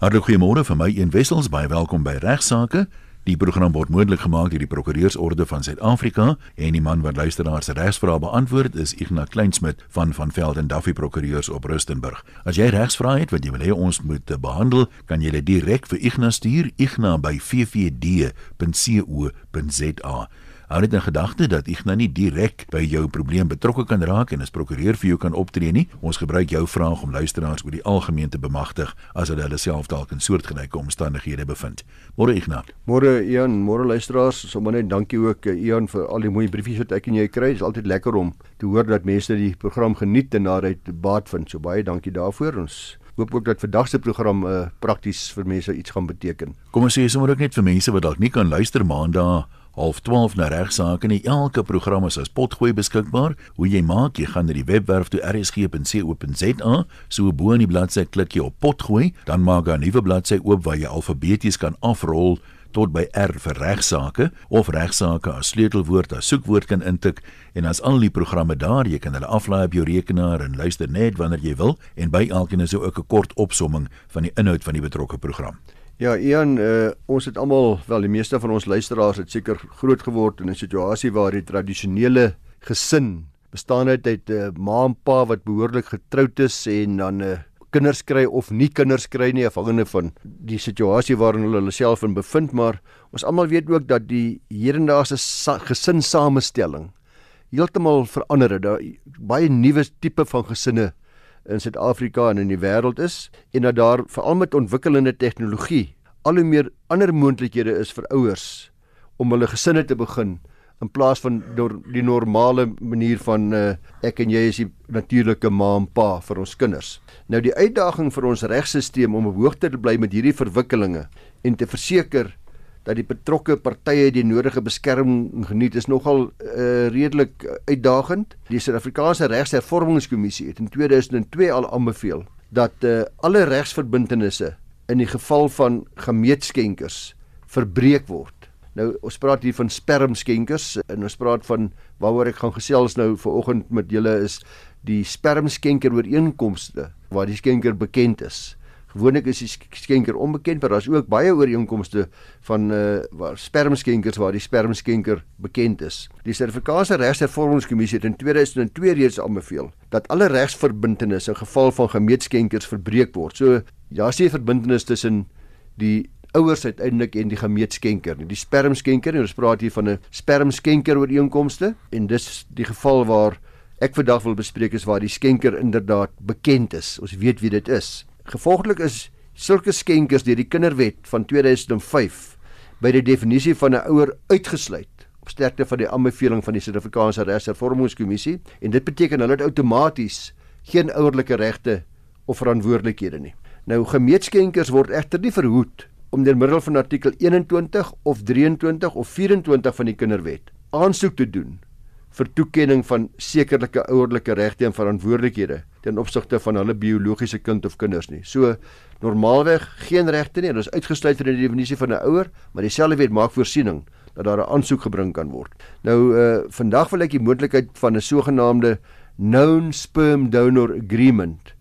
Hartlik goeiemôre vir my een wessels baie welkom by regsaake. Die program word moontlik gemaak deur die Prokureursorde van Suid-Afrika en die man wat luisteraars se regsvrae beantwoord is Ignas Kleinsmid van van Velden Duffy Prokureurs op Rustenburg. As jy regsvrae het wat jy wil hê ons moet behandel, kan jy dit direk vir Ignas stuur, ignas by ffd.co.za. Hou dit in gedagte dat ek nou nie direk by jou probleem betrokke kan raak en as prokureur vir jou kan optree nie. Ons gebruik jou vraag om luisteraars oor die algemeen te bemagtig as hulle hulle self dalk in soortgelyke omstandighede bevind. Môre Ignas. Môre Ian, môre luisteraars. Sommer net dankie ook eh, Ian vir al die mooi briefies wat ek en jy kry. Dit is altyd lekker om te hoor dat mense die program geniet en daaruit baat vind. So baie dankie daarvoor. Ons hoop ook dat vandag se program uh, prakties vir mense iets gaan beteken. Kom ons sê sommer ook net vir mense wat dalk nie kan luister maandag half 12 na regsaake en elke program is as potgooi beskikbaar. Hoe jy maak, jy gaan na die webwerf toe rsg.co.za, so bo in die bladsy klik jy op potgooi, dan maak 'n nuwe bladsy oop waar jy alfabeties kan afrol tot by R vir regsaake of regsaake as sleutelwoord as soekwoord kan intik en as al die programme daar jy kan hulle aflaai op jou rekenaar en luister net wanneer jy wil en by elkeen is ook 'n kort opsomming van die inhoud van die betrokke program. Ja, Ian, uh, ons het almal, wel die meeste van ons luisteraars het seker groot geword in 'n situasie waar die tradisionele gesin bestaan uit 'n uh, eh, ma en pa wat behoorlik getroud is en dan 'n uh, kinders kry of nie kinders kry nie afhangende van die situasie waarin hulle hulle self in bevind, maar ons almal weet ook dat die hedendaagse gesinsamestelling heeltemal verander het. Daar baie nuwe tipe van gesinne in Suid-Afrika en in die wêreld is en dat daar veral met ontwikkelende tegnologie al hoe meer ander moontlikhede is vir ouers om hulle gesinne te begin in plaas van door die normale manier van uh, ek en jy is die natuurlike ma en pa vir ons kinders. Nou die uitdaging vir ons regstelsel om op hoogte te bly met hierdie verwikkelinge en te verseker dat die betrokke partye die nodige beskerming geniet is nogal uh, redelik uitdagend. Die Suid-Afrikaanse Regshervormingskommissie het in 2002 al aanbeveel dat uh, alle regsverbintenisse in die geval van gemeetskenkers verbreek word. Nou ons praat hier van spermskenkers en ons praat van waaroor ek gaan gesels nou vanoggend met julle is die spermskenker ooreenkomste waar die skenker bekend is. Gewoonlik is die skenker onbekend, maar daar's ook baie ooreenkomste van uh waar spermskenkers waar die spermskenker bekend is. Die Suid-Afrikaanse Regshervormingskommissie het in 2002 reeds aanbeveel dat alle regsverbintenisse in geval van gemeetskenkers verbreek word. So ja, sê verbintenis tussen die ouers uiteindelik en die gemeetskenker. Die spermskenker, ons praat hier van 'n spermskenker ooreenkomste en dis die geval waar ek vandag wil bespreek is waar die skenker inderdaad bekend is. Ons weet wie dit is. Gevolglik is sulke skenkers deur die Kinderwet van 2005 by die definisie van 'n ouer uitgesluit op sterkte van die aanbeveling van die Suid-Afrikaanse Regshervormingskommissie en dit beteken hulle het outomaties geen ouerlike regte of verantwoordelikhede nie. Nou gemeetskenkers word egter nie verhoed om deur middel van artikel 21 of 23 of 24 van die Kinderwet aansoek te doen vir toekenning van sekerlike ouerlike regte en verantwoordelikhede ten opsigte van hulle biologiese kind of kinders nie. So normaalweg geen regte nie, dit is uitgesluit in die definisie van 'n ouer, maar dieselfde wet maak voorsiening dat daar 'n aansoek gebring kan word. Nou uh vandag wil ek die moontlikheid van 'n sogenaamde known sperm donor agreement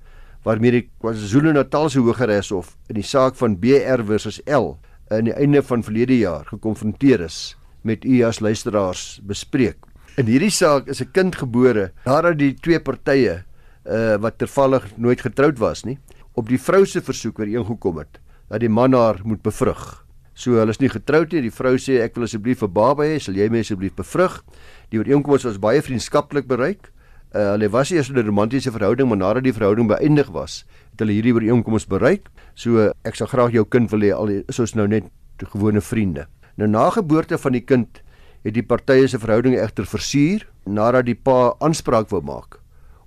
waarmee die KwaZulu-Natal se Hooggeregshof in die saak van BR versus L in die einde van verlede jaar gekonfronteer is met u as luisteraars bespreek. In hierdie saak is 'n kind gebore nadat die twee partye uh wat tervallig nooit getroud was nie, op die vrou se versoek ooreengekom het dat die man haar moet bevrug. So hulle is nie getroud nie. Die vrou sê ek wil asseblief 'n baba hê, sal jy my asseblief bevrug? Die ooreenkoms was baie vriendskaplik bereik. Uh hulle was eers 'n romantiese verhouding, maar nadat die verhouding beëindig was, het hulle hierdie ooreenkoms bereik. So ek sal graag jou kind wil hê al soos nou net gewone vriende. Nou na geboorte van die kind het die partye se verhouding egter versuur nadat die pa aanspraak wou maak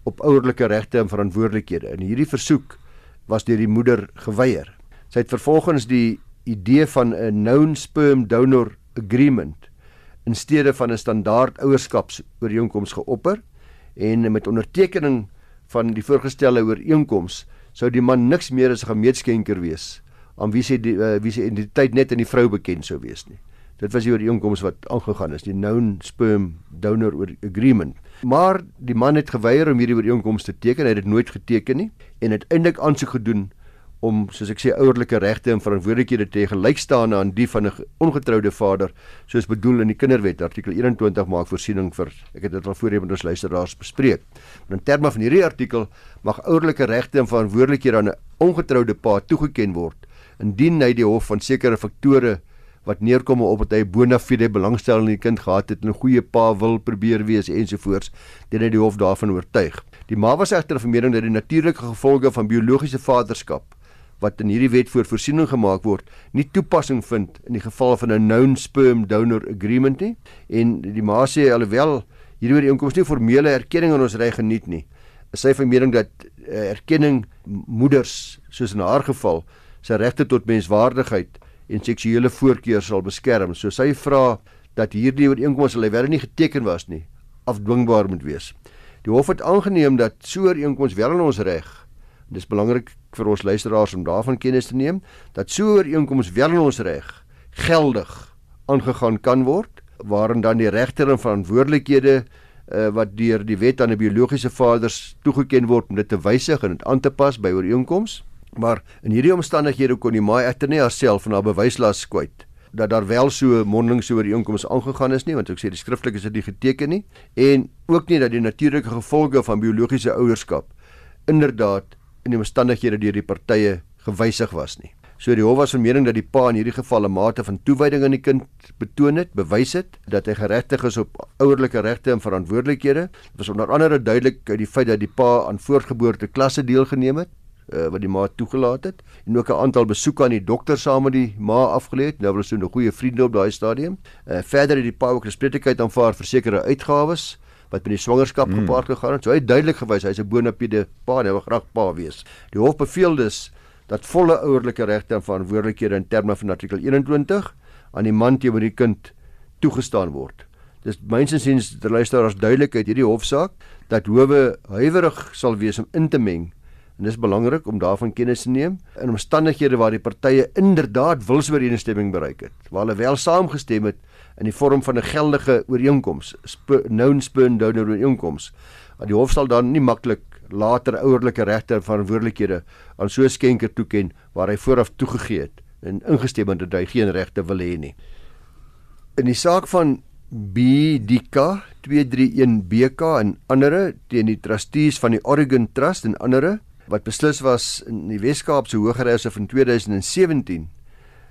op ouerlike regte en verantwoordelikhede. En hierdie versoek was deur die moeder geweier. Sy het vervolgens die idee van 'n known sperm donor agreement in steede van 'n standaard ouerskapsooreenkoms geopper en met ondertekening van die voorgestelde ooreenkoms sou die man niks meer as 'n gemeetskenker wees aan wie sy die, uh, wie sy identiteit net aan die vrou bekend sou wees nie. Dit was die ooreenkoms wat aangegaan is, die known sperm donor agreement. Maar die man het geweier om hierdie ooreenkoms te teken. Hy het dit nooit geteken nie en het eintlik aansoek gedoen om soos ek sê ouerlike regte en verantwoordelikhede te gelykstaan aan die van 'n ongetroude vader soos bedoel in die kinderwet artikel 21 maak voorsiening vir ek het dit al voorheen met ons luisteraars bespreek. Maar in terme van hierdie artikel mag ouerlike regte en verantwoordelikhede aan 'n ongetroude pa toegeken word indien hy die hof van sekere faktore wat neerkom op dat hy bona fide belangstelling in die kind gehad het en 'n goeie pa wil probeer wees ensovoorts, dit het die hof daarvan oortuig. Die ma was egter van mening dat die natuurlike gevolge van biologiese vaderskap wat in hierdie wet voor voorsiening gemaak word, nie toepassing vind in die geval van 'n known sperm donor agreement nie. En die ma sê alhoewel hierdie ooreenkoms nie formele erkenning aan ons reg geniet nie, is sy van mening dat uh, erkenning moeders soos in haar geval sy regte tot menswaardigheid en seksuele voorkeur sal beskerm. So sy vra dat hierdie ooreenkoms al wel nie geteken was nie, afdwingbaar moet wees. Die hof het aangeneem dat so 'n ooreenkoms wel in ons reg Dis belangrik vir ons luisteraars om daarvan kennis te neem dat so 'n ooreenkoms wel in ons reg geldig aangegaan kan word waarin dan die regter en verantwoordelikhede uh, wat deur die wet aan 'n biologiese vaders toegeken word om dit te wysig en dit aan te pas by ooreenkoms. Maar in hierdie omstandighede kon die maai nie haarself van haar bewyslas kwyt dat daar wel so mondeling so ooreenkoms aangegaan is nie want ek sê die skriftelik is dit nie geteken nie en ook nie dat die natuurlike gevolge van biologiese ouerskap inderdaad in die omstandighede deur die partye gewysig was nie. So die hof was van mening dat die pa in hierdie geval 'n mate van toewyding aan die kind betoon het, bewys het dat hy geregtig is op ouerlike regte en verantwoordelikhede. Dit was onder andere duidelik uit die feit dat die pa aan voortgeboorte klasse deelgeneem het uh, wat die ma toegelaat het en ook 'n aantal besoeke aan die dokter saam met die ma afgelê het. Nou was hulle so 'n goeie vriende op daai stadium. Uh, verder het die pa ook resprektelikheid aanvaar vir sekere uitgawes wat met die swangerskap mm. gepaard gegaan het. So hy het duidelik gewys hy's 'n bonapide pa en hy wil graag pa wees. Die hof beveel dus dat volle ouerlike regte en verantwoordelikhede in terme van artikel 21 aan die man teenoor die kind toegestaan word. Dis mynsinsiens die luisteraars duidelik uit hierdie hofsaak dat howe huiwerig sal wees om in te meng en dis belangrik om daarvan kennis te neem in omstandighede waar die partye inderdaad wilsooreenstemming bereik het, waar hulle wel saamgestem het in die vorm van 'n geldige ooreenkoms, known spurn donor ooreenkoms. Die hof sal dan nie maklik later ouerlike regte en verantwoordelikhede aan so 'n skenker toeken waar hy vooraf toegegee het en ingestem het dat hy geen regte wil hê nie. In die saak van BDK 231BK en ander teen die trustees van die Oregon Trust en ander wat beslis was in die Wes-Kaapse Hooggeregs van 2017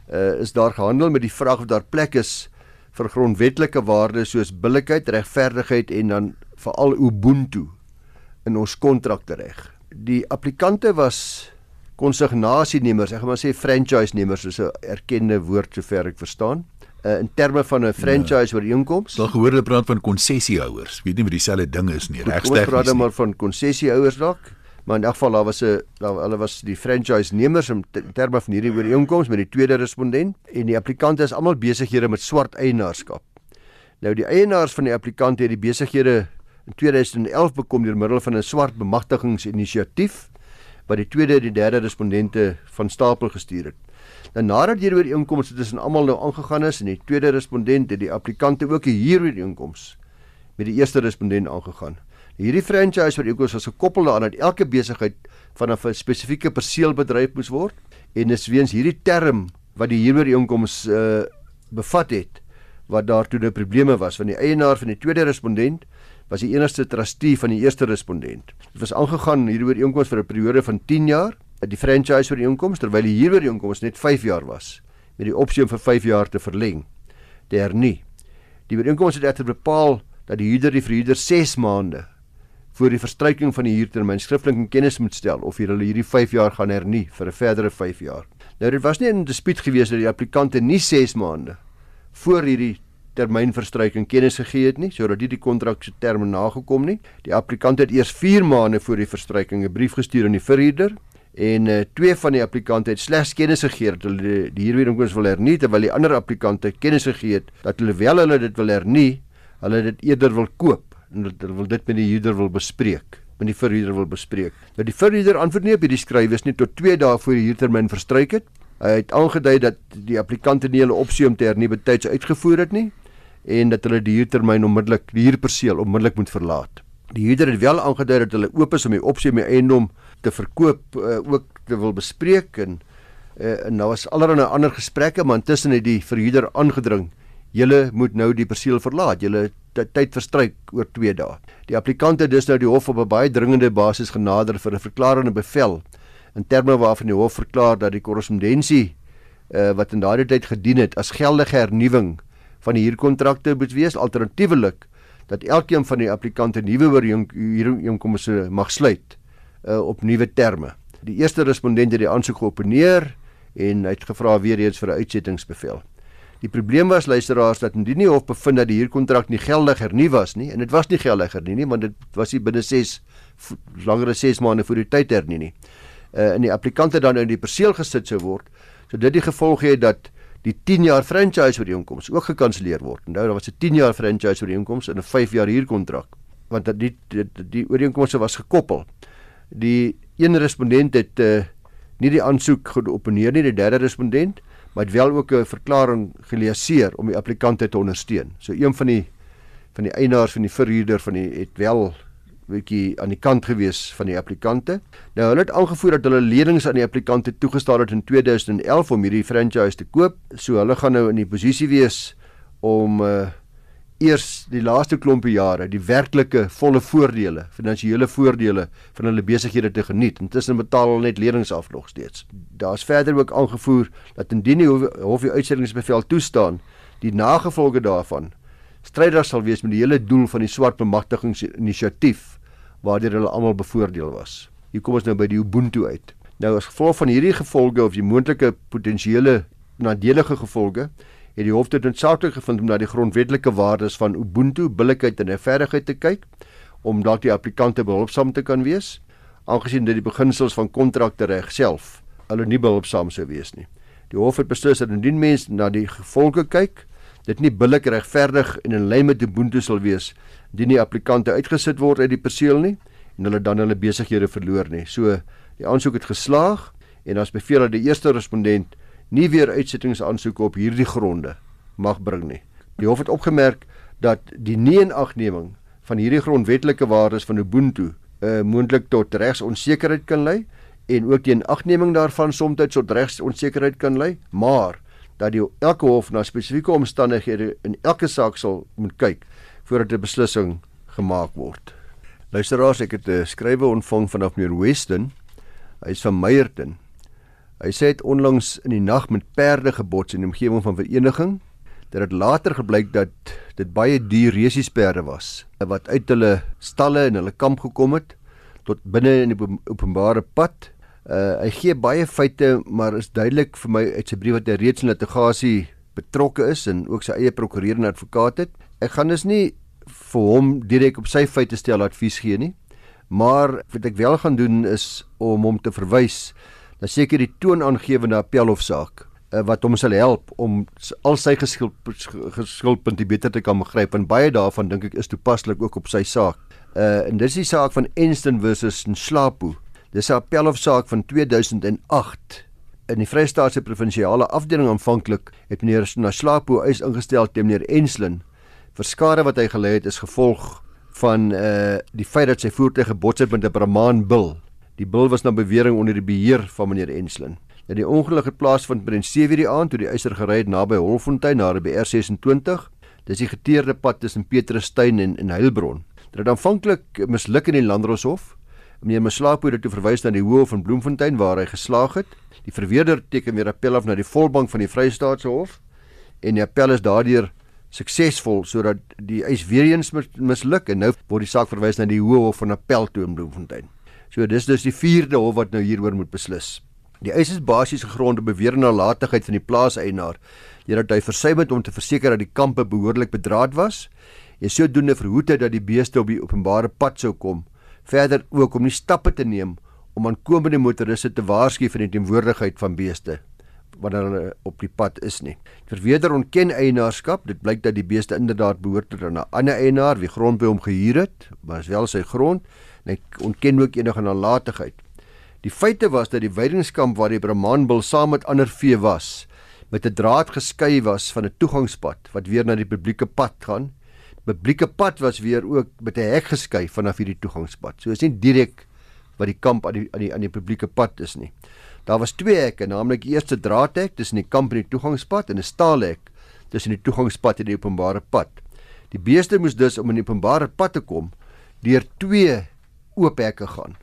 uh, is daar gehandel met die vraag of daar plek is vir grondwetlike waardes soos billikheid, regverdigheid en dan veral ubuntu in ons kontrakte reg. Die applikante was konsignasienemers, ek gaan maar sê franchise nemers, is 'n erkende woord sover ek verstaan. Uh, in terme van 'n franchise ja. ooreenkoms. Daar gehoor hulle praat van konsessiehouers. Weet nie wat dieselfde ding is nie, regstegnies. Ons praat dan maar van konsessiehouers dalk maar in elk geval daar was 'n hulle was die franchise nemers in terme van hierdie ooreenkoms met die tweede respondent en die applikante is almal besighede met swart eienaarskap. Nou die eienaars van die applikante het die besighede in 2011 bekom deur middel van 'n swart bemagtigingsinisiatief wat die tweede en die derde respondente van stapel gestuur het. Nou nadat hierdie ooreenkoms tussen almal nou aangegaan is en die tweede respondent het die applikante ook hier ooreenkoms met die eerste respondent aangegaan. Hierdie franchise wat ekos was gekoppel daaraan dat elke besigheid van 'n spesifieke perseel bedryf moes word en dis weens hierdie term wat die huurooreenkoms uh bevat het wat daartoe 'n probleme was van die eienaar van die tweede respondent was die enigste trustee van die eerste respondent. Dit was aangegaan hierdie ooreenkoms vir 'n periode van 10 jaar, die franchise ooreenkoms terwyl die huurooreenkoms net 5 jaar was met die opsie om vir 5 jaar te verleng. Der nie. Die ooreenkoms het egter bepaal dat die huurder die verhuurder 6 maande voor die verstryking van die huurtermyn skriftelik in kennis moet stel of hulle hierdie 5 jaar gaan hernie vir 'n verdere 5 jaar. Nou dit was nie 'n dispuut gewees dat die applikante nie 6 maande voor hierdie termynverstryking kennis gegee het nie sodat dit die kontrak se terme nagekom nie. Die applikant het eers 4 maande voor die verstryking 'n brief gestuur aan die verhuurder en uh, twee van die applikante het slegs kennis gegee dat hulle die, die huurwoning wil hernie terwyl die ander applikante kennis gegee het dat hulle wel hulle dit wil hernie, hulle dit eerder wil koop en hulle wil dit met die huurder wil bespreek met die verhuurder wil bespreek. Nou die verhuurder antwoord nie op hierdie skrywes nie tot 2 dae voor die huurtermyn verstryk het. Hy het aangedui dat die applikante nie hulle opsie om te hernie betyds uitgevoer het nie en dat hulle die huurtermyn onmiddellik die huurperseel onmiddellik moet verlaat. Die huurder het wel aangedui dat hulle oop is om die opsie om die eiendom te verkoop uh, ook wil bespreek en uh, en nou was allerlei ander gesprekke maar intussen het die verhuurder aangedring julle moet nou die perseel verlaat julle tyd verstryk oor 2 dae die applikante dus nou die hof op 'n baie dringende basis genader vir 'n verklarende bevel in terme waarvan die hof verklaar dat die korrespondensie uh, wat in daardie tyd gedien het as geldige hernuwing van die huurkontrakte moet wees alternatiefelik dat elkeen van die applikante nuwe huurinkomste mag sluit uh, op nuwe terme. Die eerste respondent het die aansoek geopeneer en hy het gevra weer eens vir 'n uitsettingsbevel. Die probleem was luisteraars dat indien die hof bevind dat die huurkontrak nie geldig hernu was nie en dit was nie geldig hernu nie want dit was nie binne 6 langer as 6 maande voor die tyd hernu nie. Uh en die applikante dan in die perseel gesit sou word, so dit die gevolg het dat die 10 jaar franchise ooreenkoms ook gekanselleer word. Nou daar was 'n 10 jaar franchise ooreenkoms en 'n 5 jaar huurkontrak want dat die die, die ooreenkomste was gekoppel. Die een respondent het uh, nie die aansoek geopeneer nie, die derde respondent, maar het wel ook 'n verklaring geleaseer om die applikante te ondersteun. So een van die van die eienaars van die verhuurder van die het wel bietjie aan die kant gewees van die applikante. Nou hulle het aangevoer dat hulle lenings aan die applikante toegestaan het in 2011 om hierdie franchise te koop. So hulle gaan nou in die posisie wees om uh eers die laaste klompe jare die werklike volle voordele, finansiële voordele van hulle besighede te geniet. Intussen betaal hulle net lenings af nog steeds. Daar's verder ook aangevoer dat indien die hof die uitsettingsbevel toestaan, die nagevolge daarvan strydig sal wees met die hele doel van die swart bemagtigingsinisiatief waardeur hulle almal bevoordeel was. Hier kom ons nou by die Ubuntu uit. Nou as gevolg van hierdie gevolge of die moontlike potensiële nadelige gevolge, het die hof dit noodsaaklik gevind om na die grondwetlike waardes van Ubuntu, billikheid en regverdigheid te kyk om dalk die applikante behulpsaam te kan wees, aangesien dit die beginsels van kontrakte reg self hulle nie behulpsaam sou wees nie. Die hof het beslis dat indien mens na die gevolge kyk, dit nie billik regverdig en in lyn met Ubuntu sal wees indien die applikante uitgesit word uit die perseel nie en hulle dan hulle besighede verloor nie. So die aansoek het geslaag en ons beveel dat die eerste respondent nie weer uitsettingsaansoeke op hierdie gronde mag bring nie. Die hof het opgemerk dat die nie-inagneming van hierdie grondwetlike waardes van Ubuntu uh, moontlik tot regsonsekerheid kan lei en ook die inagneming daarvan soms tot regsonsekerheid kan lei, maar dat die elke hof na spesifieke omstandighede in elke saak sal moet kyk voordat 'n beslissing gemaak word. Luisteraars, ek het 'n skrywe ontvang vanaf meneer Weston. Hy is van Meyerton. Hy sê dit onlangs in die nag met perde gebots in die omgewing van vereniging. Dit het later gebleik dat dit baie duur resiesperde was wat uit hulle stalle en hulle kamp gekom het tot binne in die openbare pad Uh hy gee baie feite, maar is duidelik vir my uit sy brief dat hy reeds in litigasie betrokke is en ook sy eie prokureur en advokaat het. Ek gaan dus nie vir hom direk op sy feite stel advies gee nie, maar wat ek wel gaan doen is om hom te verwys na seker die toonaangewende appelhofsaak uh, wat hom sal help om al sy geskuldpunte beter te kan begryp en baie daarvan dink ek is toepaslik ook op sy saak. Uh en dis die saak van Enston versus Nslapo Dis 'n appelhofsaak van 2008 in die Vrystaatse provinsiale afdeling aanvanklik het meneer Naslapo eis ingestel teen meneer Enslin vir skade wat hy gelei het is gevolg van uh die feit dat sy voertuig gebots het met 'n Brahman bil. Die bil was na bewering onder die beheer van meneer Enslin. Nou die ongeluk het plaasvind by 7:00 die aand toe die eiser gery het naby Holfontein na by R26. Dis die geteerde pad tussen Petrusstein en en Heilbron. Dit het aanvanklik misluk in die Landdroshof Meneer Maslapo het toe verwys na die Hof in Bloemfontein waar hy geslaag het. Die verweerder teken weer appel af na die volbank van die Vrystaatse Hof en die appel is daardeur suksesvol sodat die eis weer eens misluk en nou word die saak verwys na die Hof van Appel toe in Bloemfontein. So dis dus die vierde hof wat nou hieroor moet beslis. Die eis is basies gegrond op beweerde nalatigheid van die plaaseienaar deurdat hy versuim het om te verseker dat die kampe behoorlik bedraad was en sodoende verhoed het dat die beeste op die openbare pad sou kom verder ook om nie stappe te neem om aankomende motoriste te waarsku van die teenwoordigheid van beeste wanneer hulle op die pad is nie. Verweder ontken eienaarskap, dit blyk dat die beeste inderdaad behoort tot 'n ander eienaar wie grond by hom gehuur het, maar is wel sy grond en hy ontken ook enige nalatigheid. Die feite was dat die weidingskamp waar die Brahmanbul saam met ander vee was, met 'n draad geskei was van 'n toegangspad wat weer na die publieke pad gaan publieke pad was weer ook met 'n hek geskei vanaf hierdie toegangspad. So is nie direk wat die kamp aan die aan die aan die publieke pad is nie. Daar was twee hekke, naamlik die eerste draadhek tussen die kamp en die toegangspad en 'n staalhek tussen die toegangspad en die openbare pad. Die beeste moes dus om in die openbare pad te kom deur twee oop hekke gaan.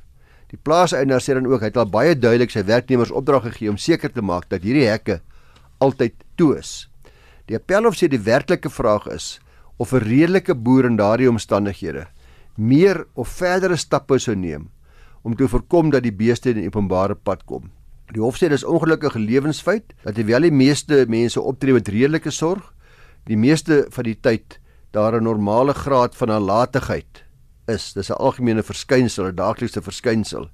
Die plaaseienaar sê dan ook hy het al baie duidelik sy werknemers opdrag gegee om seker te maak dat hierdie hekke altyd toe is. Die appelhof sê die werklike vraag is of 'n redelike boer in daardie omstandighede meer of verdere stappe sou neem om te voorkom dat die beeste in die openbare pad kom. Die hof sê dis ongelukkige lewensfeit dat terwyl die meeste mense optree met redelike sorg, die meeste van die tyd daar 'n normale graad van nalatigheid is. Dis 'n algemene verskynsel, 'n daaglikse verskynsel.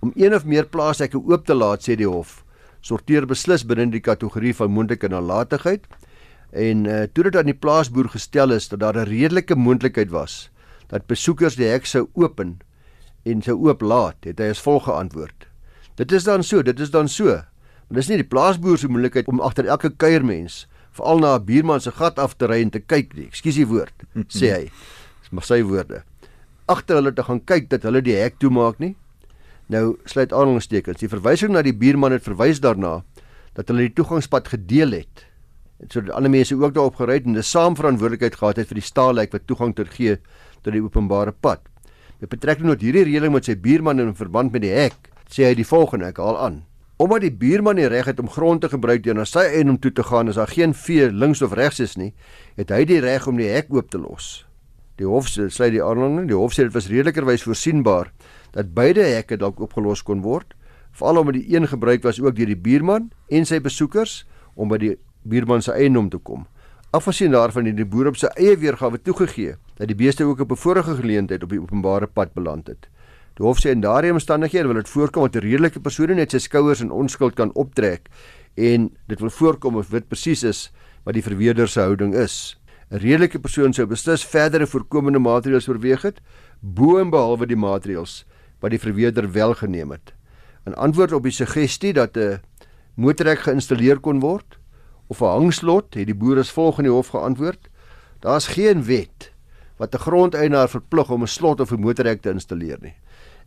Om een of meer plaashekke oop te laat, sê die hof, sorteer beslis binne die kategorie van moontlike nalatigheid. En uh, toe dit aan die plaasboer gestel is dat daar 'n redelike moontlikheid was dat besoekers die hek sou open en sou oop laat, het hy as volg geantwoord: Dit is dan so, dit is dan so. Maar dis nie die plaasboer se moontlikheid om agter elke kuiermens veral na 'n buurman se gat af te ry en te kyk nie. Ekskuus die woord, sê hy. Dis maar sy woorde. Agter hulle te gaan kyk dat hulle die hek toemaak nie. Nou sluit aanhalingstekens. Die verwysing na die buurman het verwys daarna dat hulle die toegangspad gedeel het. Sodat ander mense ook daarop gery het en 'n saamverantwoordelikheid gehad het vir die staalhek wat toegang te gee tot die openbare pad. Met betrekking tot hierdie reëling met sy buurman in verband met die hek, sê hy die volgende, ek haal aan. Omdat die buurman nie reg het om grond te gebruik deur na sy eienaam toe te gaan as daar geen vee links of regs is nie, het hy die reg om die hek oop te los. Die hof sê die aanhaling, die hof sê dit was redelikerwys voorsienbaar dat beide hekke dalk opgelos kon word, veral omdat die een gebruik was ook deur die buurman en sy besoekers om by die buurman se eienaam te kom. Afgesien daarvan het die boer op sy eie weergawe toegegee dat die beeste ook op 'n vorige geleentheid op die openbare pad beland het. Die hof sê in daardie omstandighede wil dit voorkom dat 'n redelike persoon net sy skouers in onskuld kan optrek en dit wil voorkom of dit presies is wat die verweerder se houding is. 'n Redelike persoon sou beslis verdere voorkomende maatreëls oorweeg het bo en behalwe die maatreëls wat die verweerder wel geneem het. In antwoord op die suggestie dat 'n motorhek geïnstalleer kon word of 'n hangslot, het die boer as volg in die hof geantwoord: Daar's geen wet wat 'n grondeienaar verplig om 'n slot of 'n motorhek te installeer nie.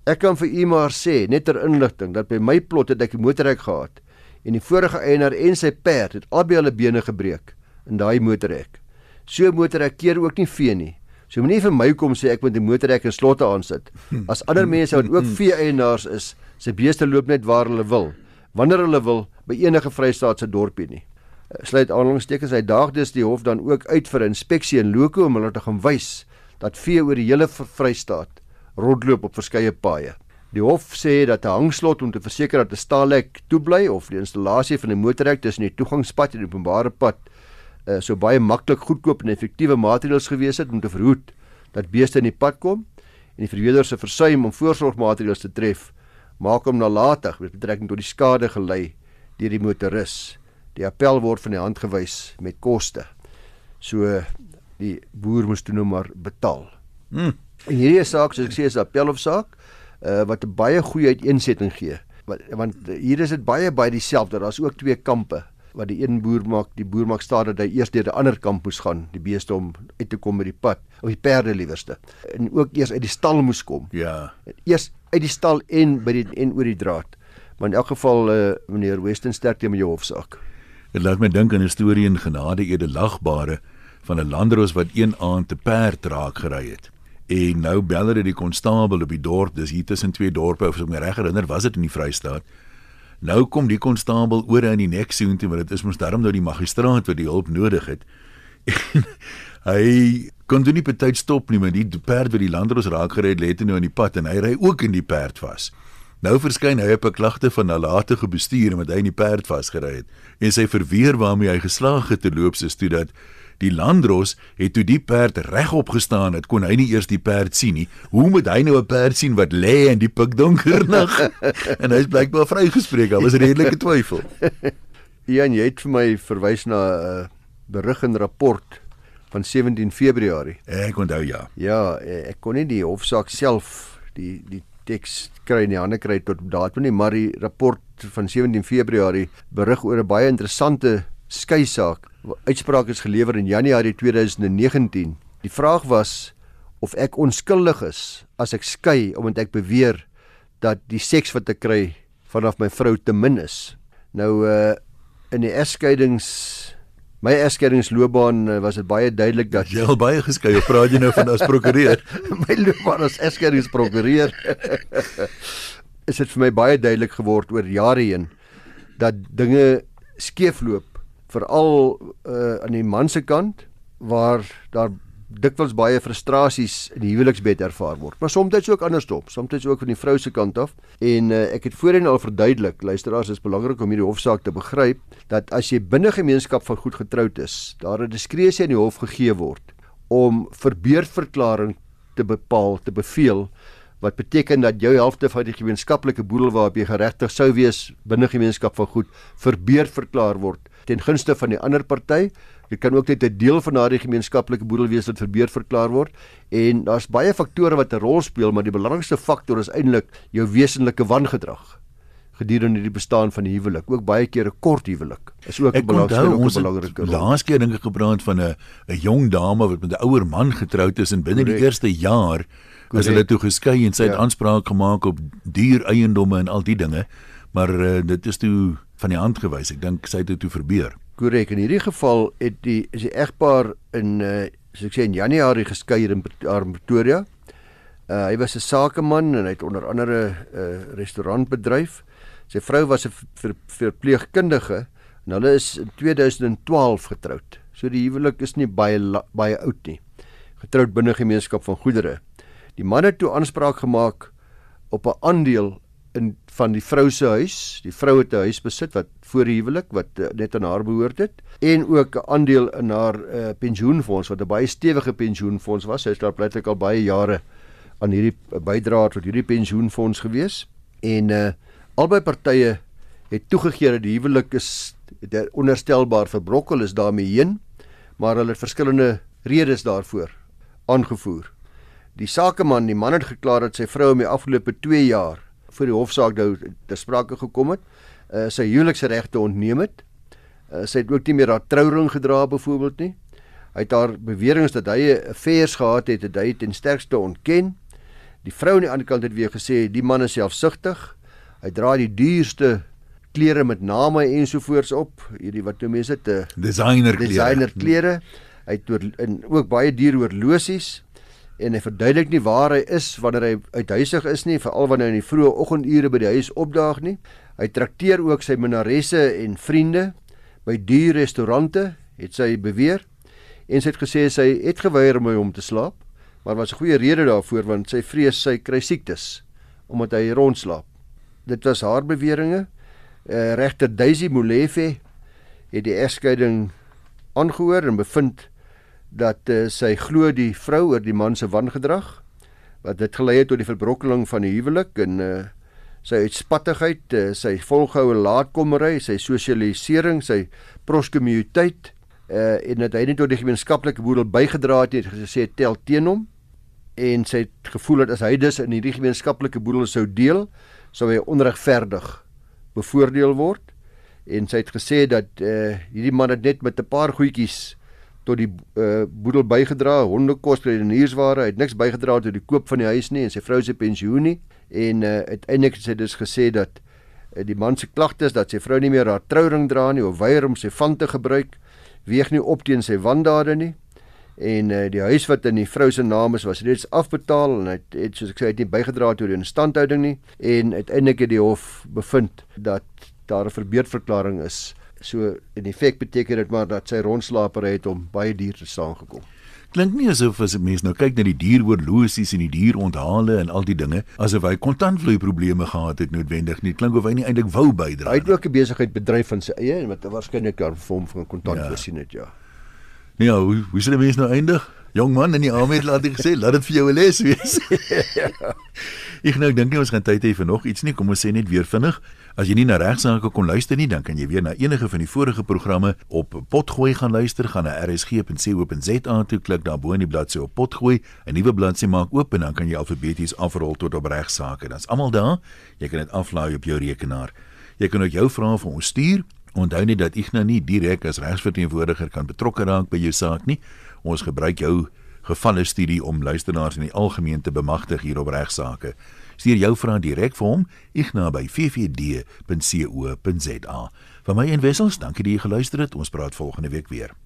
Ek kan vir u maar sê net ter inligting dat by my plot het ek 'n motorhek gehad en die vorige eienaar en sy perd het albei hulle bene gebreek in daai motorhek. So motorhek keer ook nie vee nie. So moenie vir my kom sê ek moet 'n motorhek en slotte aansit. As ander mense wat ook vee eienaars is, se beeste loop net waar hulle wil, wanneer hulle wil by enige Vrystaatse dorpie nie. Eh, sluit aanhalingstekens hy daag dus die hof dan ook uit vir inspeksie in Loko om hulle te gaan wys dat vee oor die hele Vrystaat rondloop op verskeie paaie. Die hof sê dat 'n hangslot om te verseker dat 'n staalhek toe bly of die installasie van 'n motorhek tussen die toegangspad en die openbare pad uh, so baie maklik, goedkoop en effektiewe maatreëls gewees het om te verhoed dat beeste in die pad kom en die verweerder se versuim om voorsorgmaatreëls te tref maak hom nalatig met betrekking tot die skade gelei deur die motoris. Die appel word van die hand gewys met koste. So die boer moes toe nou maar betaal. Hmm. En hierdie saak soos ek sê is 'n appelhofsaak uh, wat 'n baie goeie uiteensetting gee. Want want hier is dit baie baie dieselfde. Daar's ook twee kampe wat die een boer maak, die boer maak staat dat hy eers deur die ander kamp moes gaan, die beeste om uit te kom met die pad, of die perde liewerste. En ook eers uit die stal moes kom. Ja. Eers uit die stal en by die en oor die draad. Maar in elk geval uh, meneer Weston sterkte met jou hofsaak. Dit laat my dink aan 'n storie in genade edelagbare van 'n landroos wat een aand te perd raak gery het. En nou bel hulle die konstabel op die dorp, dis hier tussen twee dorpe of so my reg herinner, was dit in die Vrystaat. Nou kom die konstabel oor in die nek soen toe, maar dit is mos daarom nou die magistraat wat die hulp nodig het. En hy kon toe nie betyds stop nie, maar die perd wat die landroos raak gery het, lê toe nou in die pad en hy ry ook in die perd vas. Nou verskyn hy op 'n klagte van nalatige bestuur omdat hy in die perd vasgery het. En sy verweer waarmee hy geslaag het te loop is toe dat Die landros het toe die perd regop gestaan het, kon hy nie eers die perd sien nie. Hoe moet hy nou 'n perd sien wat lê in die pikdonker nag? en hy is blykbaar vrygespreek, daar was redelike twyfel. Ian, jy het vir my verwys na 'n uh, berig en rapport van 17 Februarie. Ek onthou ja. Ja, ek kon nie die hofsaak self die die teks kry in die hande kry tot datum nie, maar die rapport van 17 Februarie berig oor 'n baie interessante skei saak uitspraak is gelewer in Januarie 2019. Die vraag was of ek onskuldig is as ek skei omdat ek beweer dat die seks wat ek kry vanaf my vrou te min is. Nou uh in die egskeidings my egskeidingsloopbaan uh, was dit baie duidelik dat jy al baie geskei of praat jy nou van as prokureur? my loopbaan as egskeidingsprokureur is dit vir my baie duidelik geword oor jare heen dat dinge skeefloop veral uh aan die man se kant waar daar dikwels baie frustrasies in die huweliksbed ervaar word. Maar soms ook andersom, soms ook van die vrou se kant af. En uh, ek het voorheen al verduidelik, luisteraars, is belangrik om hierdie hofsaak te begryp dat as jy binne gemeenskap van goed getroud is, daar 'n diskresie in die hof gegee word om verbeurtverklaring te bepaal, te beveel wat beteken dat jou helfte van die gemeenskaplike boedel waarop jy geregtig sou wees binne gemeenskap van goed verbeurd verklaar word ten gunste van die ander party Dit kan ook net 'n deel van daardie gemeenskaplike boedel wees wat verbeurd verklaar word en daar's baie faktore wat 'n rol speel, maar die belangrikste faktor is eintlik jou wesenlike wangedrag gedurende die bestaan van die huwelik. Ook baie keer 'n kort huwelik is ook 'n belangrike rol. Laas keer dink ek gepraat van 'n 'n jong dame wat met 'n ouer man getroud is en binne die eerste jaar as hulle toe geskei en sy het ja. aanspraak gemaak op duur eiendomme en al die dinge, maar uh, dit is toe van die hand gewys. Ek dink sy het dit toe verbeur. Korrek. In hierdie geval het die is die egpaar in uh soos ek sê in Januarie geskei in Pretoria. Uh hy was 'n sakeman en hy het onder andere 'n uh, restaurantbedryf. Sy vrou was 'n ver, verpleegkundige en hulle is in 2012 getroud. So die huwelik is nie baie baie oud nie. Getroud binne gemeenskap van goedere. Die man het toe aanspraak gemaak op 'n aandeel in van die vrou se huis. Die vrou het 'n huis besit wat voor die huwelik wat uh, net aan haar behoort het en ook 'n aandeel in haar uh, pensioenfonds wat 'n baie stewige pensioenfonds was. Sy het daar blyklik al baie jare aan hierdie bydrae tot hierdie pensioenfonds gewees en uh, albei partye het toegegee dat die huwelik is onderstelbaar verbrokkel is daarmee heen, maar hulle het verskillende redes daarvoor aangevoer. Die sakeman, die man het geklaar dat sy vrou om die afgelope 2 jaar voor die hofsaak nou ter sprake gekom het uh, sy huweliksregte ontneem het. Uh, sy het ook nie meer haar trouring gedra byvoorbeeld nie. Hy het haar beweringe dat hy 'n affairs gehad het, het hy ten sterkste ontken. Die vrou aan die ander kant het weer gesê die man is selfsugtig. Hy dra die duurste klere met name ensovoorts op, hierdie wat nou mense te designer klere. Designer klere. Hy het oor, in ook baie duur horlosies en hy verduidelik nie waar hy is wanneer hy uithuisig is nie, veral wanneer hy in die vroeë oggendure by die huis opdaag nie. Hy trakteer ook sy minaresse en vriende by duur restaurante, het sy beweer. En sy het gesê sy het geweier om hom te slaap, maar was 'n goeie rede daarvoor want sy vrees sy kry siektes omdat hy rondslaap. Dit was haar beweringe. Uh, Regter Daisy Molefe het die egskeiding aangehoor en bevind dat uh, sy glo die vrou oor die man se wangedrag wat dit gelei het tot die verbrokkeling van die huwelik en uh, sy uitspattigheid, eh, sy volgehoue laatkommery, sy sosialisering, sy proskumuiteit uh en dat hy net tot die gemeenskaplike boedel bygedra het, het gesê tel teen hom. En sy het gevoel dat as hy dus in hierdie gemeenskaplike boedel sou deel, sou hy onregverdig bevoordeel word. En sy het gesê dat uh hierdie man het net met 'n paar goedjies tot die uh boedel bygedra, hondekos en huursware, hy het niks bygedra tot die koop van die huis nie en sy vrou se pensioen nie. En uh, uiteindelik het sy dus gesê dat uh, die man se klagtes dat sy vrou nie meer haar trouring dra nie of weier om sy van te gebruik weeg nie op teen sy wandade nie. En uh, die huis wat in die vrou se naam is was reeds afbetaal en hy het, het soos ek sê het nie bygedra tot die instandhouding nie. En uiteindelik het die hof bevind dat daar 'n verbeurdverklaring is so in effek beteken dit maar dat sy rondslaper het om baie duur te staan gekom klink nie asof as 'n mens nou kyk na die dieroorlosies en die dieronthale en al die dinge asof hy kontantvloei probleme gehad het noodwendig nie. Klink of hy nie eintlik wou bydra hy het ook 'n besigheid bedryf van sy eie en wat waarskynlik daar vir hom van kontant ja. voorsien het ja. Nee ja, hoe hoe sou die mens nou eindig jong man in die Ahmed laat dit gesê laat dit vir jou 'n les wees ek nou dink nie ons gaan tyd hê vir nog iets nie kom ons sê net weer vinnig As jy nie na regsaake kon luister nie, dan kan jy weer na enige van die vorige programme op Potgooi gaan luister, gaan na rsg.co.za toe klik daar bo in die bladsy op Potgooi, 'n nuwe bladsy maak oop en dan kan jy alfabeties afrol tot op regsaake. Dit's almal daar. Jy kan dit aflaai op jou rekenaar. Jy kan ook jou vrae vir ons stuur. Onthou net dat ek nou nie direk as regsverteenwoordiger kan betrokke raak by jou saak nie. Ons gebruik jou gevalle studie om luisteraars in die algemeen te bemagtig hier op regsaake. Stuur jou vrae direk vir hom, igna by ffd.co.za. Vir my en Wessels, dankie dat jy geluister het. Ons praat volgende week weer.